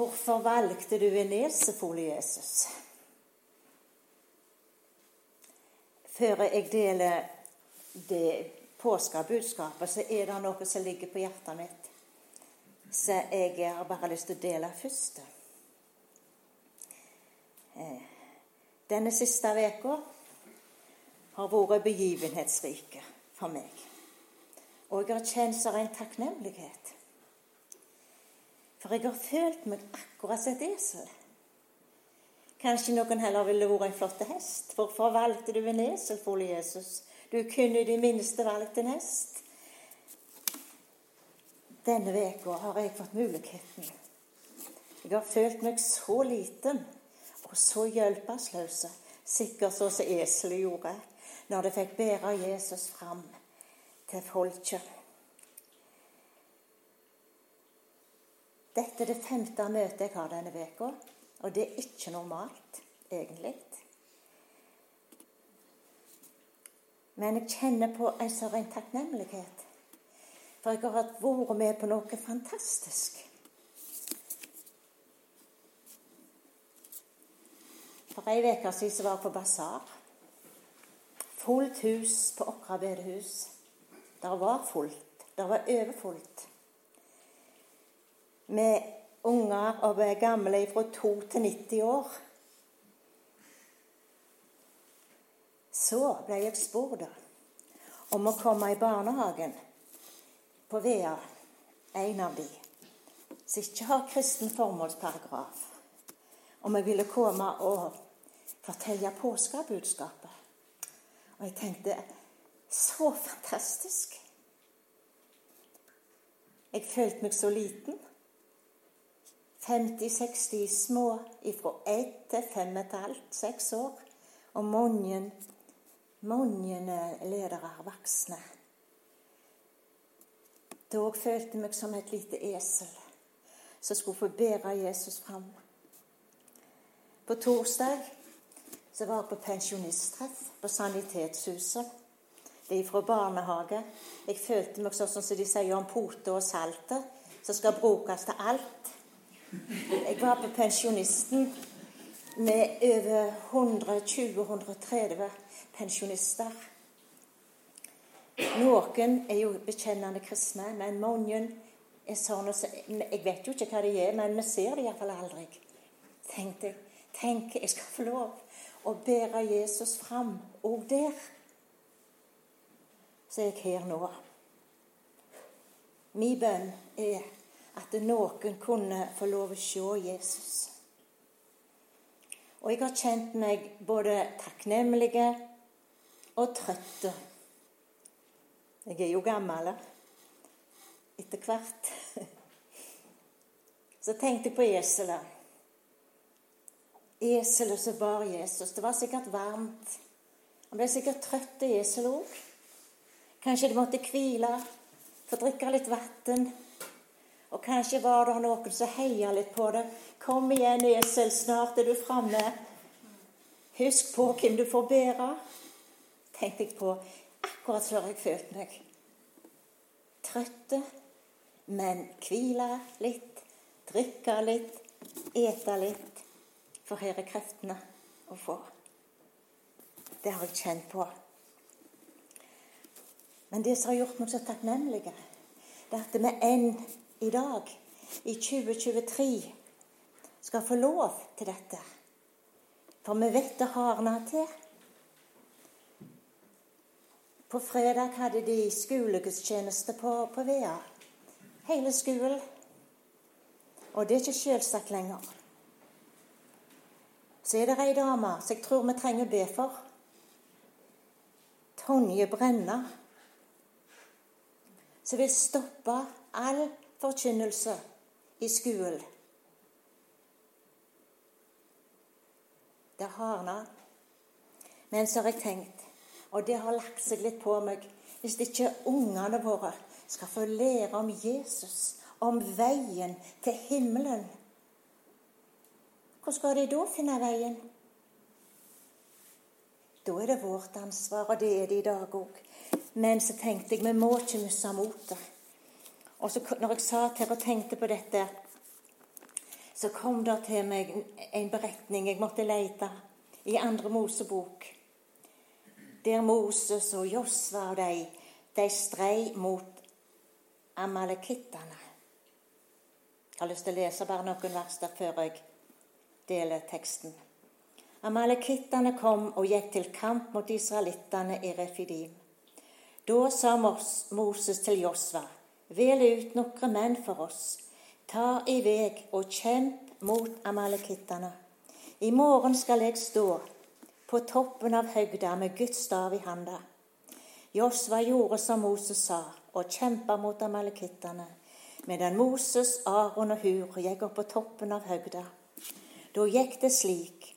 Hvorfor valgte du en nesefol, Jesus? Før jeg deler det påskebudskapet, så er det noe som ligger på hjertet mitt. Så jeg har bare lyst til å dele først. Eh, denne siste uka har vært begivenhetsrike for meg. Og jeg har kjent en takknemlighet. For jeg har følt meg akkurat som et esel. Kanskje noen heller ville vært en flott hest. Hvorfor valgte du en eselfole, Jesus? Du kunne i det minste valgt en hest. Denne uka har jeg fått muligheten. Jeg har følt meg så liten og så hjelpeløs, sikkert sånn som eselet gjorde når det fikk bære Jesus fram til folket. Dette er det femte møtet jeg har denne veka, og det er ikke normalt, egentlig. Men jeg kjenner på en sånn takknemlighet. For jeg har vært med på noe fantastisk. For ei uke siden var jeg på basar. Fullt hus på Åkra bedehus. Det var fullt. Det var overfullt med unger og gamle fra 2 til 90 år. Så ble jeg spurt om å komme i barnehagen på Vea, en av de, som ikke har kristen formålsparagraf, om jeg ville komme og fortelle påskebudskapet. Og jeg tenkte så fantastisk. Jeg følte meg så liten. 50-60 små fra ett til fem og et halvt, seks år. Og mange, mange ledere, voksne. Da følte jeg meg som et lite esel som skulle få bære Jesus fram. På torsdag så var jeg på pensjonisttreff på Sanitetshuset. Det er fra barnehage. Jeg følte meg sånn som de sier om potet og saltet, som skal brukes til alt. Jeg var på Pensjonisten med over 120-130 pensjonister. Noen er jo bekjennende kristne, men mange er sånn Jeg vet jo ikke hva de er, men vi ser det iallfall aldri. Tenkte jeg tenk, jeg skal få lov å bære Jesus fram òg der. Så er jeg her nå. Min bønn er at noen kunne få lov å se Jesus. Og jeg har kjent meg både takknemlige og trøtte. Jeg er jo gammel etter hvert. Så tenkte jeg på eselet. Eselet som bar Jesus. Det var sikkert varmt. Han ble sikkert trøtt, eselet òg. Kanskje det måtte hvile, få drikke litt vann. Og kanskje var det noen som heia litt på det. 'Kom igjen, esel, snart er du framme.' 'Husk på hvem du får bære', tenkte jeg på akkurat før jeg følte meg. Trøtte, men hvile litt, drikke litt, ete litt. For her er kreftene å få. Det har jeg kjent på. Men det som har gjort meg så takknemlig, det er at vi enn i dag, i 2023, skal få lov til dette. For vi vet det hardner til. På fredag hadde de skolegudstjeneste på, på Vea. Hele skolen. Og det er ikke selvsagt lenger. Så er det ei dame som jeg tror vi trenger å be for. Tonje Brenna. Som vil stoppe all forkynnelse i skolen. Det hardna. Men så har jeg tenkt, og det har lagt seg litt på meg Hvis ikke ungene våre skal få lære om Jesus, om veien til himmelen Hvor skal de da finne veien? Da er det vårt ansvar, og det er det i dag òg. Men så tenkte jeg vi må ikke miste motet. Og så når jeg satt her og tenkte på dette, så kom det til meg en beretning jeg måtte lete i andre Mosebok, der Moses og Josva og de, de strei mot amalekittene. Jeg har lyst til å lese bare noen vers der før jeg deler teksten. Amalekittene kom og gikk til kamp mot israelittene i Refidim. Da sa Moses til Josva, vel ut noen menn for oss Ta i veg og kjemp mot amalekittene. I morgen skal jeg stå på toppen av høgda med Guds stav i handa. Josva gjorde som Moses sa, og kjempa mot amalekittene, medan Moses, Aron og Hur gikk opp på toppen av høgda. Da gikk det slik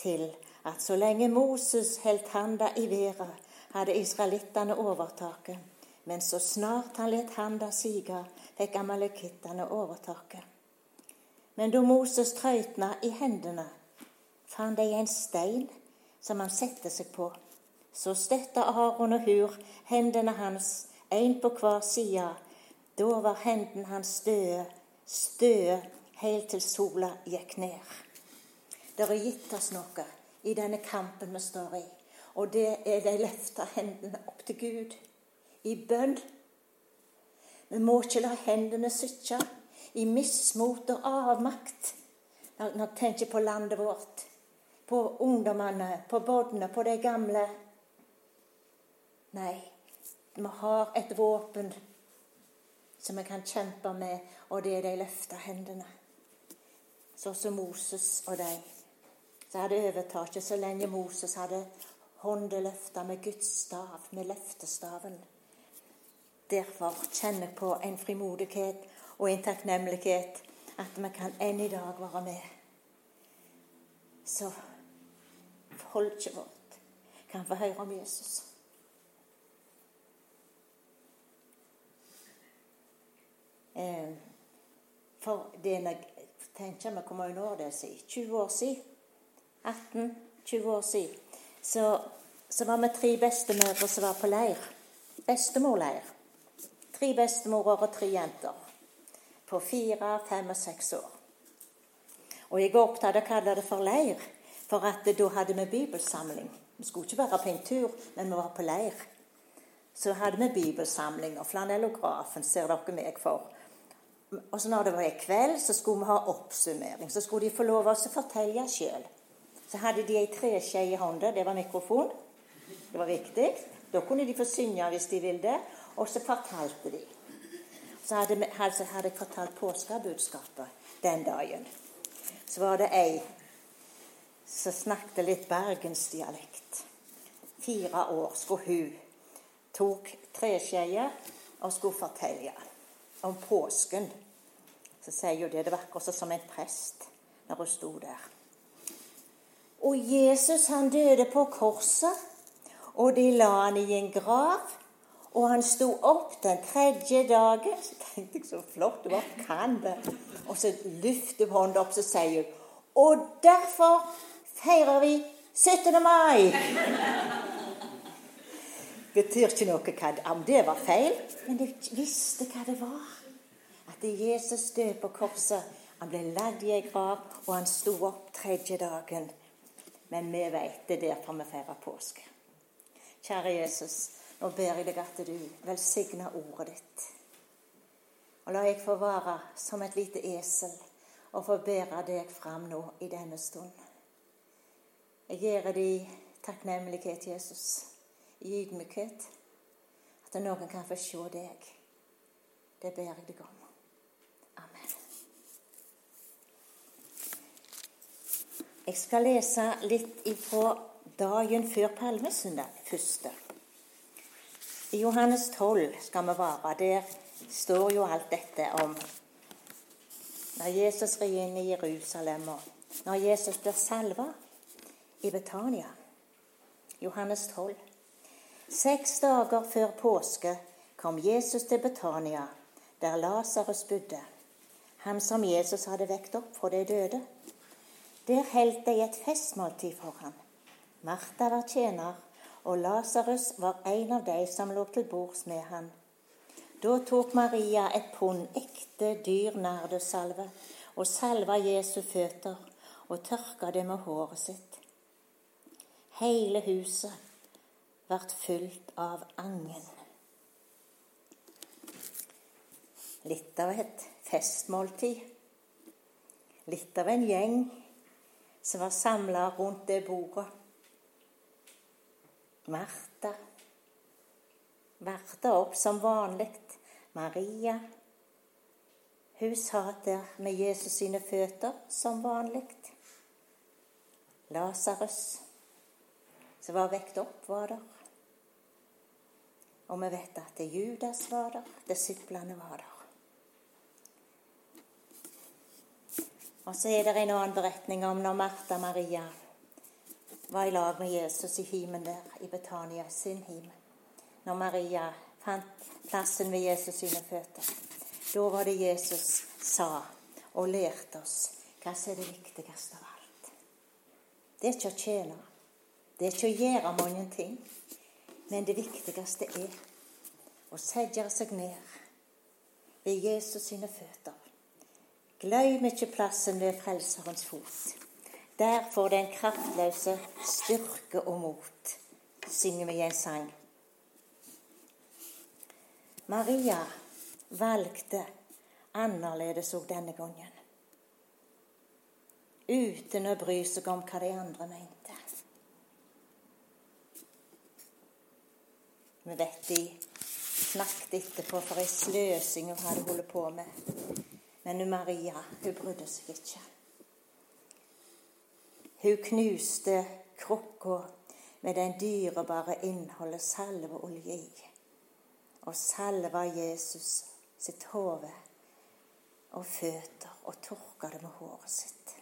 til at så lenge Moses holdt handa i været, hadde israelittene overtaket. Men så snart han let handa sige, fikk amalekittene overtaket. Men da Moses trøytna i hendene, fant de en stein som han sette seg på. Så støtta Aron og Hur hendene hans, én på hver side. Da var hendene hans støe, støe helt til sola gikk ned. Det er gitt oss noe i denne kampen vi står i, og det er de løfta hendene opp til Gud i bønn vi må ikke la hendene sitte i mismot og avmakt når vi tenker på landet vårt, på ungdommene, på barna, på de gamle. Nei, vi har et våpen som vi kan kjempe med, og det er de løfta hendene. Sånn som Moses og de. Så hadde overtaket så lenge Moses hadde hånda løfta med Guds stav, med løftestaven. Derfor kjenner jeg på en frimodighet og en takknemlighet at vi kan enn i dag være med. Så folket vårt kan få høre om Jesus. Eh, for det jeg tenker vi kommer nå det si 20 år siden 18-20 år siden så, så var vi tre bestemødre som var på leir. Bestemorleir. Tre bestemorer og tre jenter på fire, fem og seks år. Og jeg var opptatt av å kalle det for leir, for at da hadde vi bibelsamling. Vi skulle ikke være på en tur, men vi var på leir. Så hadde vi bibelsamling, og flanellografen ser dere meg for. Og så når det var i kveld, så skulle vi ha oppsummering. Så skulle de få lov å fortelle sjøl. Så hadde de ei treskje i hånda. Det var mikrofon. Det var viktig. Da kunne de få synge hvis de ville. det, Og så fortalte de. Så altså hadde jeg fortalt påskebudskapet den dagen. Så var det ei som snakket litt bergensdialekt. Fire år skulle hun. Tok treskjeer og skulle fortelle om påsken. Så sier hun det. Det var akkurat som en prest når hun sto der. Og Jesus han døde på korset, og de la han i en grav. Og han sto opp den tredje dagen. Så tenkte jeg så flott. Hva kan det? Og så løfter hun hånda opp, så sier hun Og derfor feirer vi 17. mai. Betyr ikke noe hva om det var feil, men de visste hva det var. At Jesus døde på korset. Han ble lagd i ei grav, og han sto opp tredje dagen. Men vi vet det er derfor vi feirer påske. Kjære Jesus. Nå ber jeg deg at du velsigner ordet ditt. Og la jeg få være som et lite esel og få bære deg fram nå i denne stund. Jeg gir deg takknemlighet, Jesus, i ydmykhet, at noen kan få se deg. Det ber jeg deg om. Amen. Jeg skal lese litt ifra dagen før palmesøndag, første. I Johannes 12 skal vi være. Der står jo alt dette om når Jesus rir inn i Jerusalem, og når Jesus blir salva i Betania. Johannes 12. Seks dager før påske kom Jesus til Betania, der Lasarus bodde, han som Jesus hadde vekt opp fra de døde. Der holdt de et festmåltid for ham. Martha var tjener, og Lasarus var en av de som lå til bords med han. Da tok Maria et pund ekte dyr nardussalve og salva Jesu føtter og tørka det med håret sitt. Hele huset vart fylt av angen. Litt av et festmåltid. Litt av en gjeng som var samla rundt det bordet. Martha Martha opp som vanlig. Maria hun satt der med Jesus sine føtter som vanlig. Lasarus, som var vekt opp, var der. Og vi vet at det Judas var der, disiplene var der. Og så er det en annen beretning om når Martha Maria var i lag med Jesus i himen der, i Betania sin him. Når Maria fant plassen ved Jesus sine føtter. Da var det Jesus sa og lærte oss hva som er det viktigste av alt. Det er ikke å tjene. Det er ikke å gjøre mange ting. Men det viktigste er å sette seg ned ved Jesus sine føtter. Glem ikke plassen ved Frelserens fot. Der får den kraftløse styrke og mot, synger vi i en sang. Maria valgte annerledes òg denne gangen. Uten å bry seg om hva de andre mente. Vi vet de snakket etterpå for ei sløsing hun hadde holdt på med. Men Maria, hun brydde seg ikke. Hun knuste krukka med den dyrebare innholdet salveolje i og salva Jesus sitt hode og føtter og tørka det med håret sitt.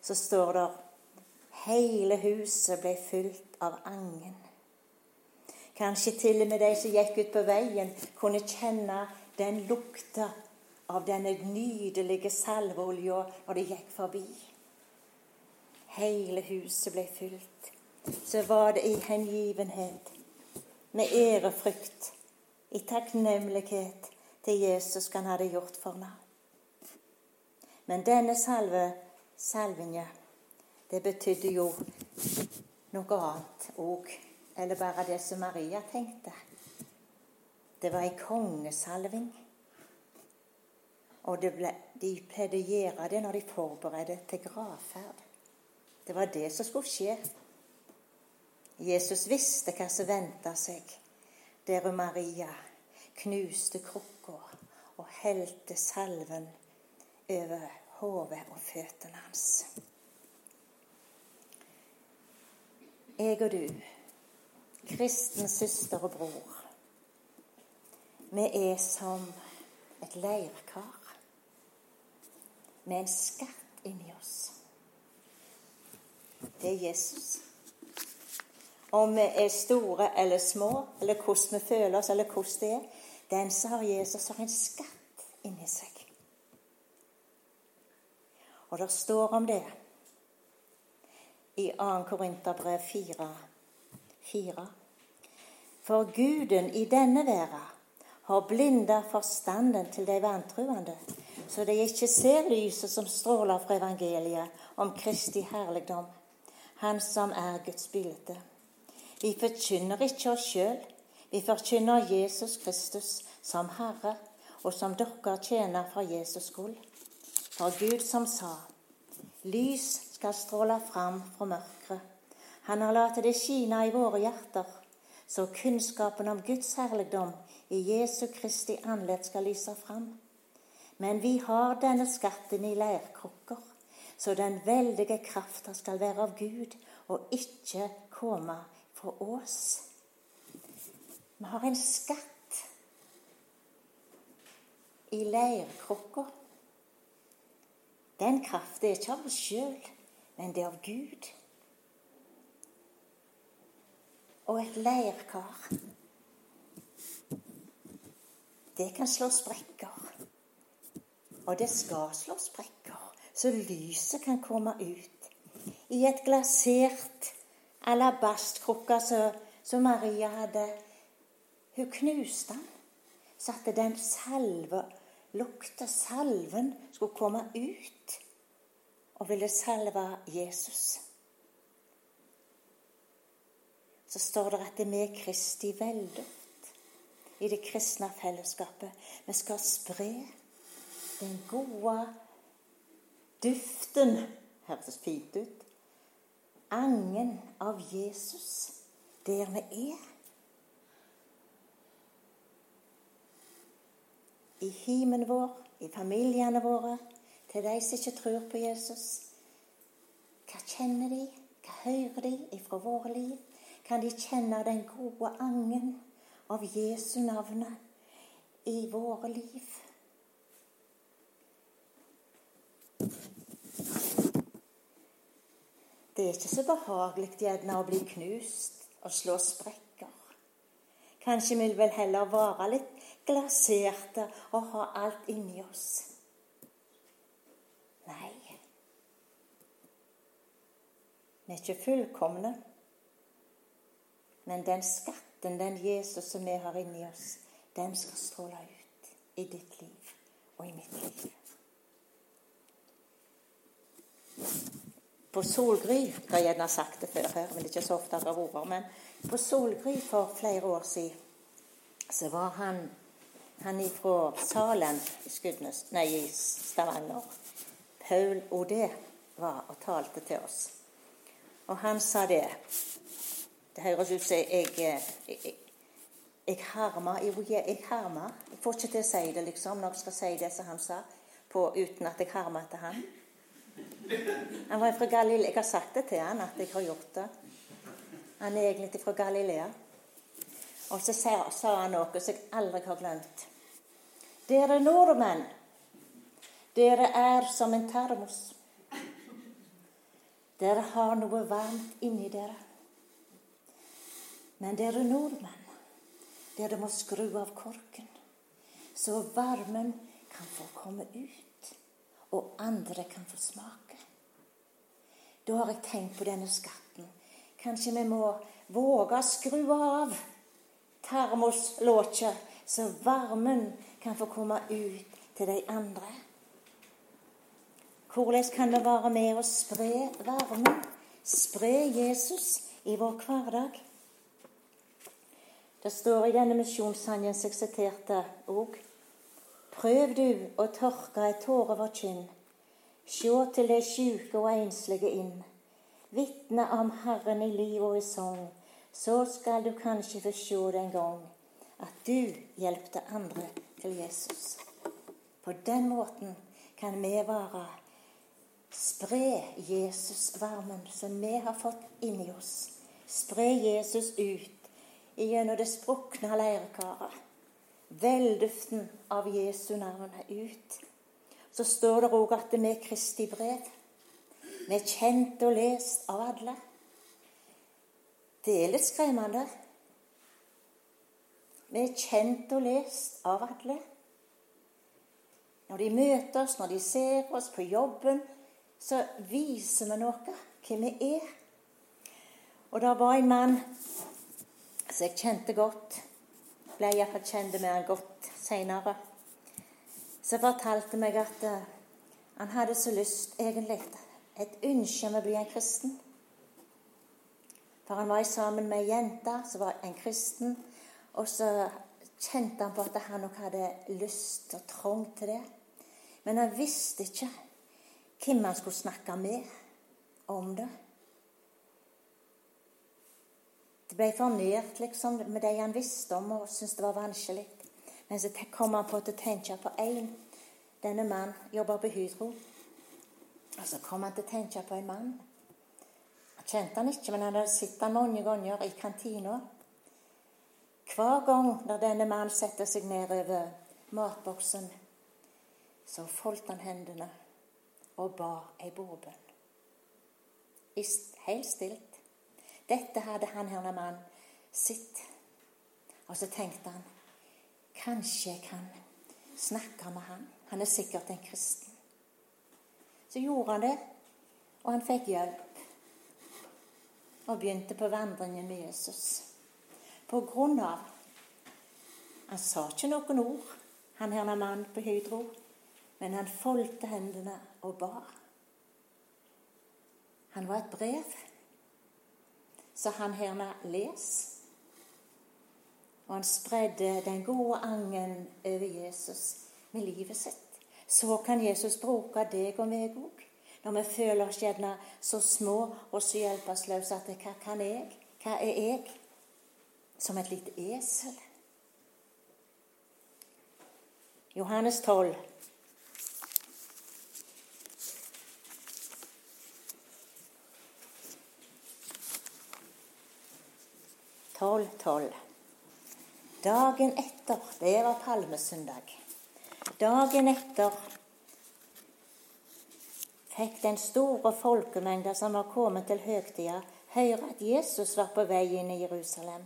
Så står det hele huset ble fylt av angen. Kanskje til og med de som gikk ut på veien, kunne kjenne den lukta av denne nydelige salveolja når de gikk forbi. Hele huset ble fylt. Så var det i hengivenhet med ærefrykt, i takknemlighet til Jesus han hadde gjort for meg. Men denne salve, salvinga, det betydde jo noe annet òg, eller bare det som Maria tenkte. Det var ei kongesalving. Og ble, de pleide å gjøre det når de forberedte til gravferd. Det var det som skulle skje. Jesus visste hva som venta seg der Maria knuste krukka og helte salven over hodet og føttene hans. Jeg og du, kristen søster og bror, vi er som et leirkar med en skatt inni oss. Det er Jesus om vi er store eller små, eller hvordan vi føler oss, eller hvordan det er. Den som har Jesus, har en skatt inni seg. Og det står om det i 2. Korinterbrev 4, 4. For Guden i denne verden har blinda forstanden til de vantruende, så de ikke ser lyset som stråler fra evangeliet om Kristi herligdom, Han som er Guds bilde. Vi forkynner ikke oss sjøl. Vi forkynner Jesus Kristus som Herre, og som dere tjener for Jesus skyld. For Gud som sa, lys skal stråle fram fra mørket. Han har latt det skine i våre hjerter, så kunnskapen om Guds herligdom i Jesu Kristi andlet skal lyse fram. Men vi har denne skatten i leirkrukker, så den veldige krafta skal være av Gud og ikke komme for oss. Vi har en skatt i leirkrukka. Den kraften er ikke av oss sjøl, men det er av Gud. Og et leirkar, det kan slå sprekker. Og det skal slå sprekker, så lyset kan komme ut. I et glasert alabastkrukke som Maria hadde. Hun knuste den, at den salve lukta salven skulle komme ut og ville salve Jesus. Så står det at det er med Kristi velduft i det kristne fellesskapet. Vi skal spre den gode duften høres fint ut. Angen av Jesus der vi er. I himen vår, i familiene våre, til de som ikke tror på Jesus. Hva kjenner de? Hva hører de ifra våre liv? Kan de kjenne den gode angen av Jesu navnet i våre liv? Det er ikke så behagelig gjerne å bli knust og slå sprekker. Kanskje vi vil heller være litt glaserte og ha alt inni oss. Nei. Vi er ikke fullkomne. Men den skatten, den Jesus som vi har inni oss, den skal stråle ut i ditt liv og i mitt liv. På Solgry Jeg har gjerne sagt det før her, men det er ikke så ofte jeg har vært Men på Solgry for flere år siden så var han han fra Salem i Skudnes, nei, i Stavanger. Paul Odé var og talte til oss. Og han sa det Det høres ut som jeg, jeg, jeg, jeg harmer jeg, harmer. Jeg får ikke til å si det liksom, når jeg skal si det som han sa, på, uten at jeg harmer til han. Han var fra Galilea. Jeg har sagt det til han at jeg har gjort det. Han er egentlig fra Galilea. Og så sa, han noe som jeg aldri har glemt. Dere nordmenn, dere er som en termos. Dere har noe varmt inni dere. Men dere nordmenn, dere må skru av korken, så varmen kan få komme ut, og andre kan få smake. Da har jeg tenkt på denne skatten. Kanskje vi må våge å skru av termoslåket, så varmen kan få komme ut til de andre. Hvordan kan vi være med og spre varmen? Spre Jesus i vår hverdag? Det står i denne misjonssangen jeg siterte òg Prøv du å tørke ei tåre over kinn Sjå til de sjuke og enslige inn. Vitne om Herren i liv og i sang. Så skal du kanskje få sjå en gang at du hjelpte andre til Jesus. På den måten kan vi være Spre Jesus-varmen som vi har fått inni oss. Spre Jesus ut gjennom det sprukne leirkaret. Velduften av Jesu navn ut så står det òg at vi er Kristi brev. Vi er kjent og lest av alle. Det er litt skremmende. Vi er kjent og lest av alle. Når de møter oss, når de ser oss på jobben, så viser vi noe, hvem vi er. Og det var en mann som jeg kjente godt. Ble iallfall kjent med han godt seinere Så fortalte meg at uh, han hadde så lyst, egentlig, et ønske om å bli en kristen. For han var sammen med ei jente som var en kristen, og så kjente han på at han nok hadde lyst og trang til det. Men han visste ikke hvem han skulle snakke med om det. Det ble for liksom, med de han visste om, og syntes det var vanskelig. Men så kom han på å tenke på én. Denne mannen jobber på Hydro. Og så kom han til å tenke på en mann. Han kjente han ikke, men han hadde sett han mange ganger i kantina. Hver gang da denne mannen setter seg ned over matboksen, så foldt han hendene og ba ei bordbønn. Helt stilt. Dette hadde han herne mannen sitt. Og så tenkte han Kanskje jeg kan snakke med han. Han er sikkert en kristen. Så gjorde han det, og han fikk hjelp. Og begynte på vandringen med Jesus. På grunn av Han sa ikke noen ord. han herne mannen på Hydro, men han foldte hendene og bar. Han var et brev, så han herna les. Og han spredde den gode angen over Jesus med livet sitt. Så kan Jesus bruke deg og meg òg. Når vi føler oss gjerne så små og så hjelpeløse at hva kan jeg? Hva er jeg? Som et lite esel. Johannes 12. Tolv, tolv. Dagen etter, det var palmesøndag, dagen etter fikk den store folkemengda som var kommet til høgtida, høre at Jesus var på vei inn i Jerusalem.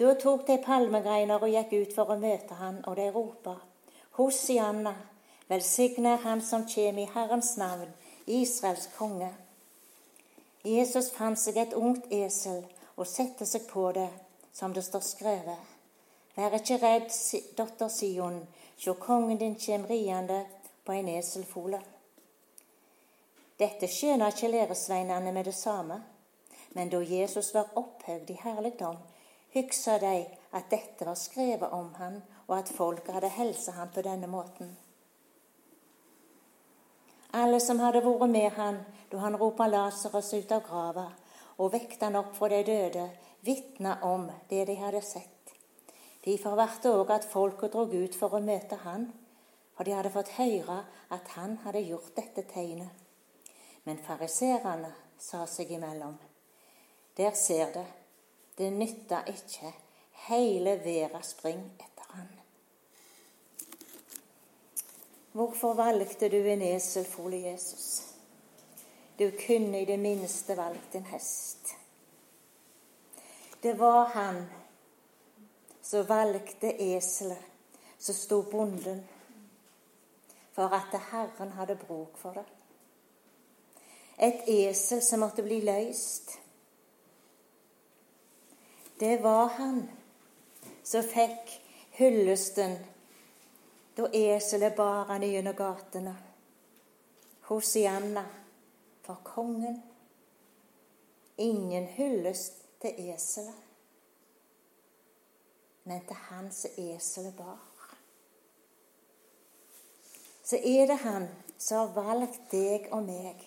Da tok de palmegreiner og gikk ut for å møte han, og de ropa, Hosianna, velsigne Han som kjem i Herrens navn, Israels konge. Jesus fant seg et ungt esel og sette seg på det, som det står skrevet. Vær ikke redd, datter Sion, sjå kongen din kjem riende på en eselfole. Dette skjønner ikke læresveinene med det samme, men da Jesus var opphøgd i herligdom, hyksa de at dette var skrevet om han, og at folket hadde helsa han på denne måten. Alle som hadde vært med han da han ropa Lasarus ut av grava og vekte han opp fra de døde, vitna om det de hadde sett. Derfor ble det òg at folket drog ut for å møte han, for de hadde fått høre at han hadde gjort dette tegnet. Men fariserene sa seg imellom. Der ser det, det nytter ikke. Hele verda spring etter han. Hvorfor valgte du en eselfole, Jesus? Du kunne i det minste valgt en hest. Det var han som valgte eselet, som sto bonden, for at Herren hadde bruk for det. Et esel som måtte bli løst. Det var han som fikk hyllesten da eselet bar han gjennom gatene. Hosianna for kongen. Ingen hyllest til eselet men til han som eselet bar. Så er det han som har valgt deg og meg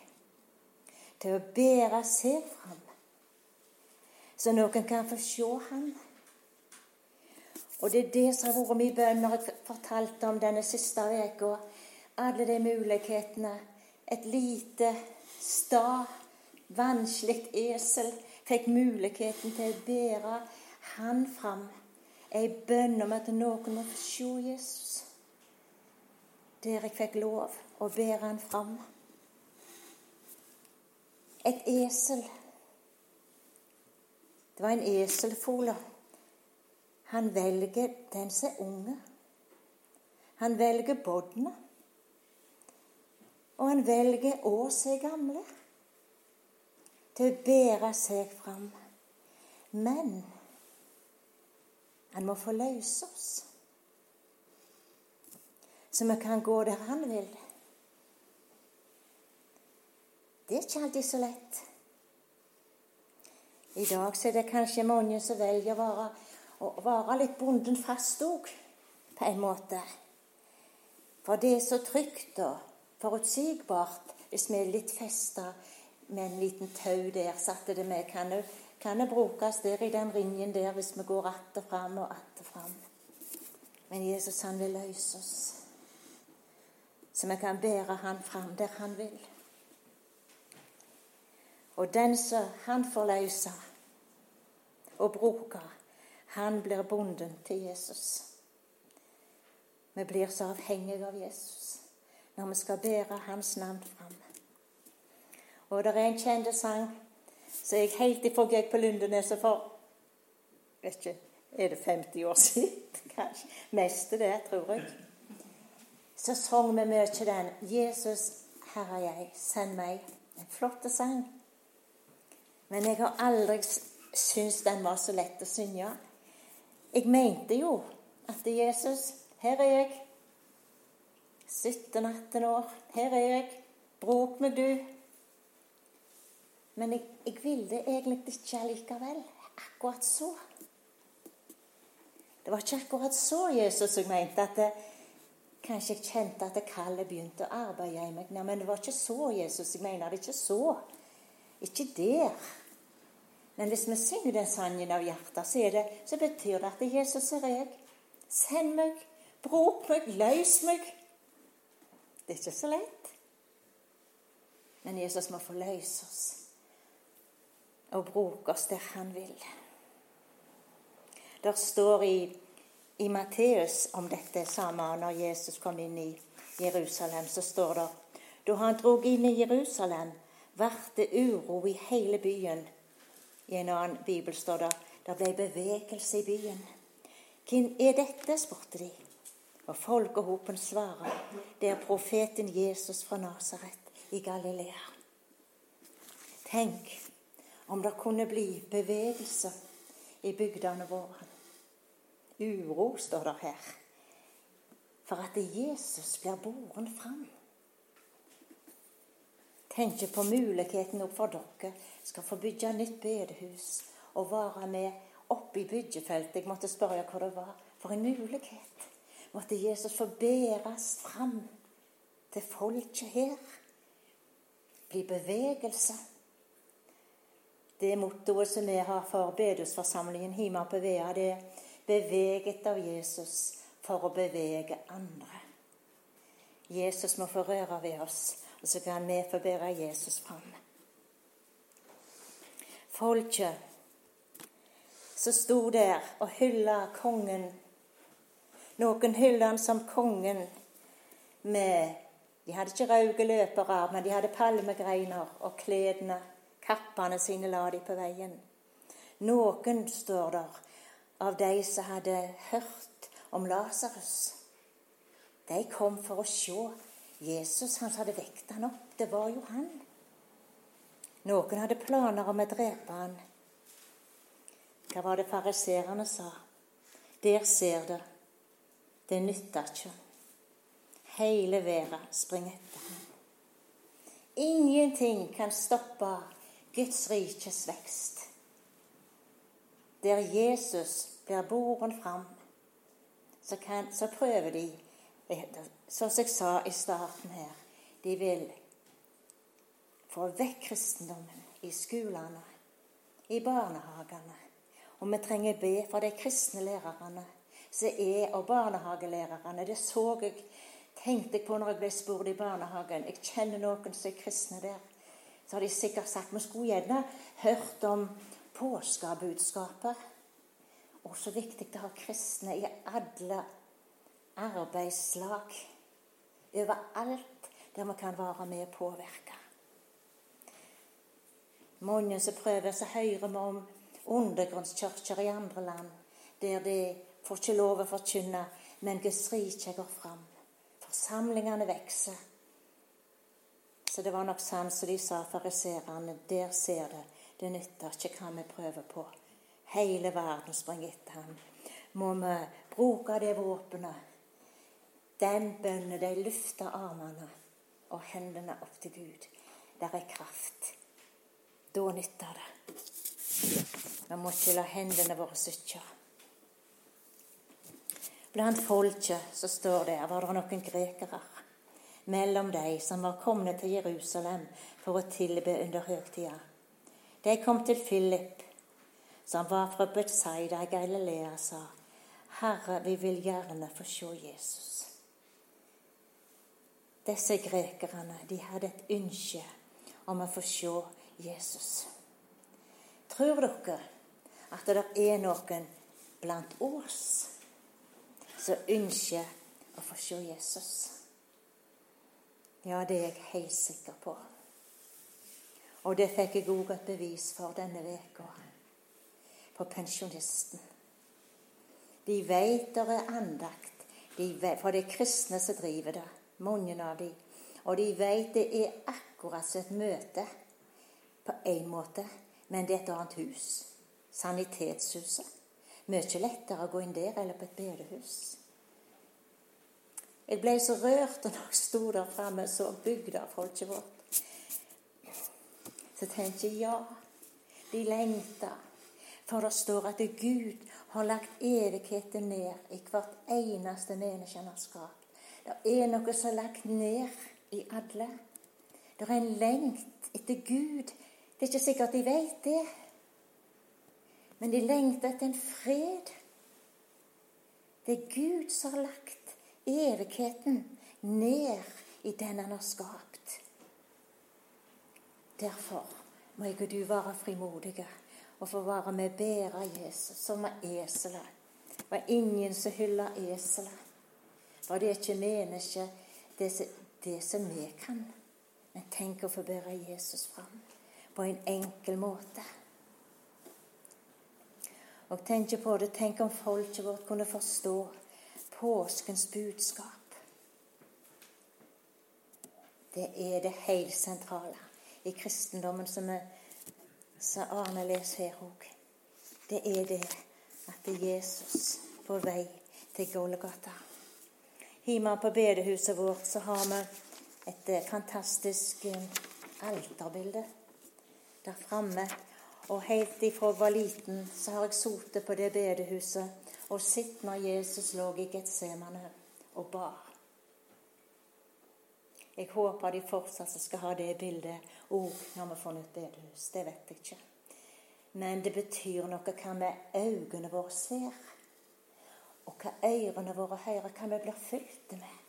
til å bære seg fram, så noen kan få se han. Og det er det som har vært min bønn når jeg fortalte om denne siste uka. Alle de mulighetene. Et lite, sta, vanskelig esel fikk muligheten til å bære han fram ei bønn om at noen må få se Jesus der jeg fikk lov å bære han fram. Et esel. Det var en eselfole. Han velger den som er unge. Han velger båndene. Og han velger å er gamle, til å bære seg fram. Men han må forløse oss, så vi kan gå der han vil. Det er ikke alltid så lett. I dag så er det kanskje mange som velger å være, å være litt bonden fast òg, på en måte. For det er så trygt og forutsigbart hvis vi er litt festa med en liten tau der, satte det med. kan kan det brukes der i den ringen der hvis vi går att og fram og att og fram. Men Jesus han vil løse oss, så vi kan bære han fram der han vil. Og den som han får løse og bruke, han blir bonden til Jesus. Vi blir så avhengige av Jesus når vi skal bære hans navn fram. Og det er en kjent sang så jeg helt ifra jeg på Lundeneset for vet ikke, Er det 50 år siden? Kanskje. Mest det, tror jeg. Så sang vi mye den 'Jesus, her er jeg, send meg'. En flott sang. Men jeg har aldri syntes den var så lett å synge. Jeg mente jo at Jesus, Her er jeg. 17-18 år. Her er jeg. Bråk med du. Men jeg, jeg ville egentlig ikke allikevel. Akkurat så. Det var ikke akkurat så Jesus jeg mente at det, Kanskje jeg kjente at kallet begynte å arbeide i meg. Nei, men det var ikke så Jesus jeg mener det. Ikke så. Ikke der. Men hvis vi synger den sangen av hjertet, så, det, så betyr det at Jesus er jeg. Send meg. Bruk meg. Løs meg. Det er ikke så lett. Men Jesus må få løse oss og bruke oss der han vil. Der står i, i Matteus om dette samme når Jesus kom inn i Jerusalem. Så står det da han drog inn i Jerusalem, ble det uro i hele byen. I en annen bibel står det det ble bevegelse i byen. Hvem er dette? spurte de. Og folkehopen svarer, det er profeten Jesus fra Nasaret i Galilea. Tenk om det kunne bli bevegelse i bygdene våre. Uro, står det her. For at Jesus blir båren fram. Tenker på muligheten opp for dere skal få bygge nytt bedehus og være med oppe i byggefeltet. Jeg måtte spørre hva det var. For en mulighet. Måtte Jesus få bæres fram til folket her. Bli bevegelse. Det mottoet som vi har for bedehusforsamlingen hjemme på Vea, det er beveget av Jesus for å bevege andre. Jesus må få røre ved oss, og så kan vi få bære Jesus fram. Folket som sto der og hylla kongen Noen hyller han som kongen med De hadde ikke røde løpere, men de hadde palmegreiner og kledene, kappene sine la de på veien. Noen, står der, av de som hadde hørt om Lasarus. De kom for å se Jesus. Han hadde vekt han opp. Det var jo han. Noen hadde planer om å drepe han. Hva var det fariserene sa? Der ser det. Det nytter ikke. Hele verden springer etter ham. Ingenting kan stoppe Guds rikes vekst der Jesus blir båren fram, så, kan, så prøver de Som jeg sa i starten her De vil få vekk kristendommen i skolene, i barnehagene. Og vi trenger be for de kristne lærerne som er, og barnehagelærerne. Det så jeg, tenkte jeg på når jeg ble spurt i barnehagen. Jeg kjenner noen som er kristne der. Så har de sikkert sagt vi skulle gjerne hørt om påskebudskapet. Og så viktig å ha kristne i alle arbeidslag. Overalt der vi kan være med og påvirke. Mange som prøver, så hører vi om undergrunnskirker i andre land der de får ikke lov å forkynne, men Guds rike går fram. Forsamlingene vokser. Så det var nok sant som de sa, fariserene. Der ser det. Det nytter ikke hva vi prøver på. Hele verden springer etter ham. Må vi bruke det våpenet, den bønnen, de løfter armene og hendene opp til Gud. Der er kraft. Da nytter det. Vi må ikke la hendene våre sykke. Blant folket så står det var det noen grekere mellom de som var kommet til Jerusalem for å tilbe under høgtida. De kom til Philip, som var fra Betsaida i Galilea, og sa, 'Herre, vi vil gjerne få se Jesus.' Disse grekerne de hadde et ønske om å få se Jesus. Tror dere at det er noen blant oss som ønsker å få se Jesus? Ja, det er jeg helt sikker på. Og det fikk jeg òg et bevis for denne veka på pensjonisten. De veit det er andakt, de vet, for det er kristne som driver det. Mange av de. Og de veit det er akkurat som et møte på én måte, men det er et annet hus. Sanitetshuset. Mye lettere å gå inn der eller på et bedehus. Jeg ble så rørt når jeg sto der framme og så bygdafolket vårt. Så tenkte jeg ja, de lengter. For det står at Gud har lagt evigheten ned i hvert eneste menneske. Det er noe som er lagt ned i alle. Det er en lengt etter Gud. Det er ikke sikkert de vet det, men de lengter etter en fred. Det er Gud som har lagt evigheten ned i den han har skapt. Derfor må og du være frimodige og få være med og bære Jesus som er eselet. Det var ingen som hylla eselet. For det er ikke mennesket, det, det som vi kan. Men tenk å få bære Jesus fram på en enkel måte. Og tenk på det, tenk om folket vårt kunne forstå påskens budskap. Det er det helt sentrale i kristendommen som, er, som Arne leser her òg. Det er det at det er Jesus på vei til Golgata. Hjemme på bedehuset vårt så har vi et eh, fantastisk eh, alterbilde der framme. Og helt ifra jeg var liten, så har jeg sittet på det bedehuset og sett når Jesus lå i Getsemane og bar. Jeg håper de fortsatt skal ha det bildet òg når vi får nytt bedehus. Det vet jeg ikke. Men det betyr noe hva vi øynene våre ser, og hva ørene våre hører, hva vi blir fylt med.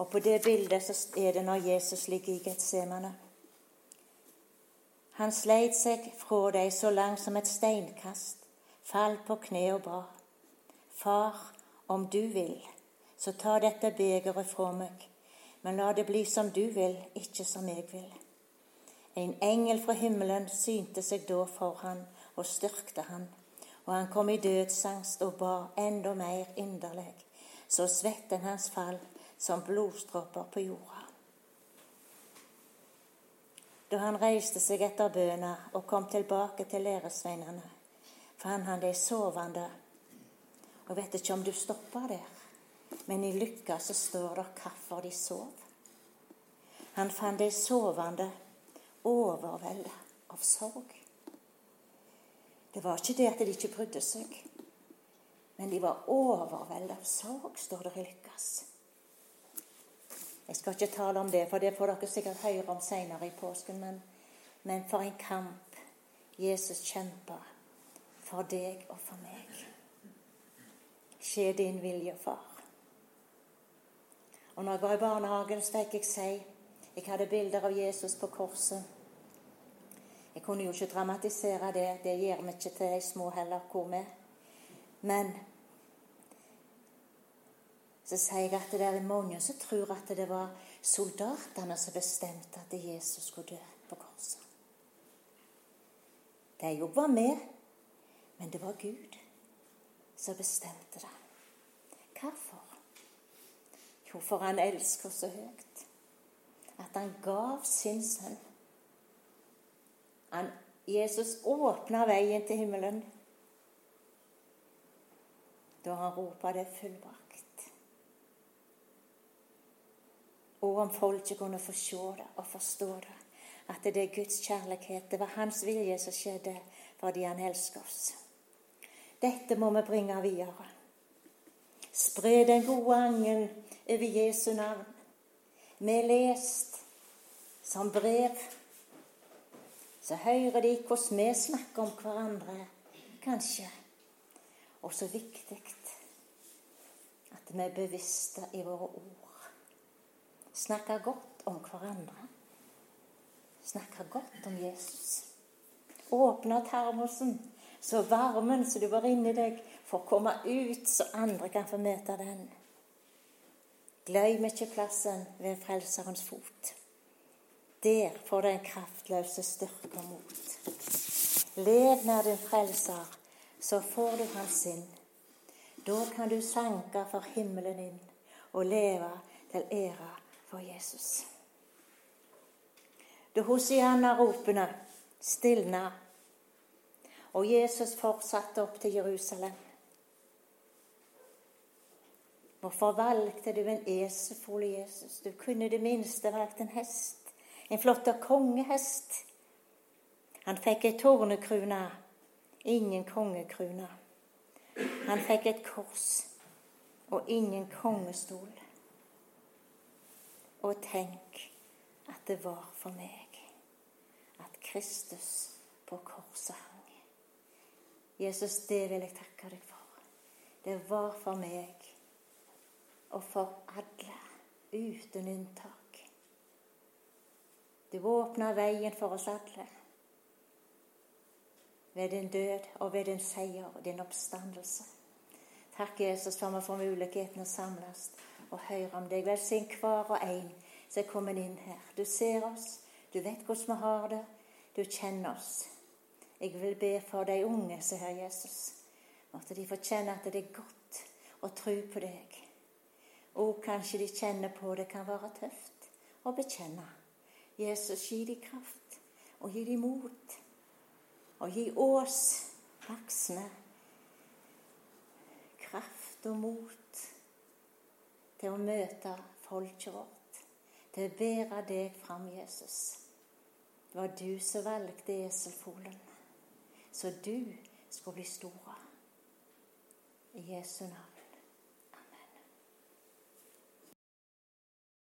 Og på det bildet så er det når Jesus ligger i Getsemane. Han sleit seg fra deg så langt som et steinkast, falt på kne og ba. Far, om du vil, så ta dette begeret fra meg, men la det bli som du vil, ikke som jeg vil. En engel fra himmelen synte seg da for han og styrkte han, og han kom i dødsangst og ba enda mer inderlig, så svetten hans fall som blodstråper på jorda. Da han reiste seg etter bønna og kom tilbake til læresveinene, fant han de sovende og vet ikke om du stopper der, men i Lykka så står det hvorfor de sov. Han fant de sovende overveldet av sorg. Det var ikke det at de ikke brydde seg, men de var overveldet av sorg, står det i Lykkas. Jeg skal ikke tale om det, for det får dere sikkert høre om senere i påsken. Men, men for en kamp Jesus kjempa for deg og for meg. Skje din vilje, far. Og når jeg var i barnehagen, så fikk jeg si Jeg hadde bilder av Jesus på korset. Jeg kunne jo ikke dramatisere det. Det gjør vi ikke til de små heller, hvor vi Men så sier jeg at det er mange som tror at det var soldatene som bestemte at Jesus skulle dø på korset. De var med, men det var Gud som bestemte det. Hvorfor? Jo, for han elsker så høyt at han gav sin sønn. Han, Jesus åpna veien til himmelen da han ropa det fullbrakt. Og om folket kunne få se det og forstå det, at det er Guds kjærlighet, det var Hans vilje som skjedde fordi Han elsker oss. Dette må vi bringe videre. Spre den gode angen over Jesu navn. Vi er lest som brev. Så hører de hvordan vi snakker om hverandre, kanskje. Og så viktig at vi er bevisste i våre ord. Snakker godt om hverandre. Snakke godt om Jesus. Åpne termosen så varmen som du var inni deg, får komme ut, så andre kan få møte den. Glem ikke plassen ved Frelserens fot. Der får den kraftløse styrke og mot. Lev nær din Frelser, så får du hans sinn. Da kan du sanke for himmelen inn og leve til ære for Jesus. Da Hosianna-ropene stilna og Jesus fortsatte opp til Jerusalem. Hvorfor valgte du en eselfole, Jesus? Du kunne det minste valgt en hest. En flott kongehest. Han fikk ei tårnekrone, ingen kongekrone. Han fikk et kors og ingen kongestol. Og tenk at det var for meg at Kristus på korset hang. Jesus, det vil jeg takke deg for. Det var for meg og for alle, uten unntak. Du åpna veien for oss alle ved din død og ved din seier og din oppstandelse. Takk, Jesus, for vi får muligheten å samles og høre om deg. Velsign hver og en som er kommet inn her. Du ser oss, du vet hvordan vi har det, du kjenner oss. Jeg vil be for de unge som hører Jesus. Måtte de få kjenne at det er godt å tro på deg og kanskje de kjenner på det kan være tøft å bekjenne. Jesus, gi dem kraft, og gi dem mot. Og gi oss voksne kraft og mot til å møte folket vårt, til å bære deg fram, Jesus. Det var du som valgte eselfolen, så du skulle bli stor. I Jesu navn.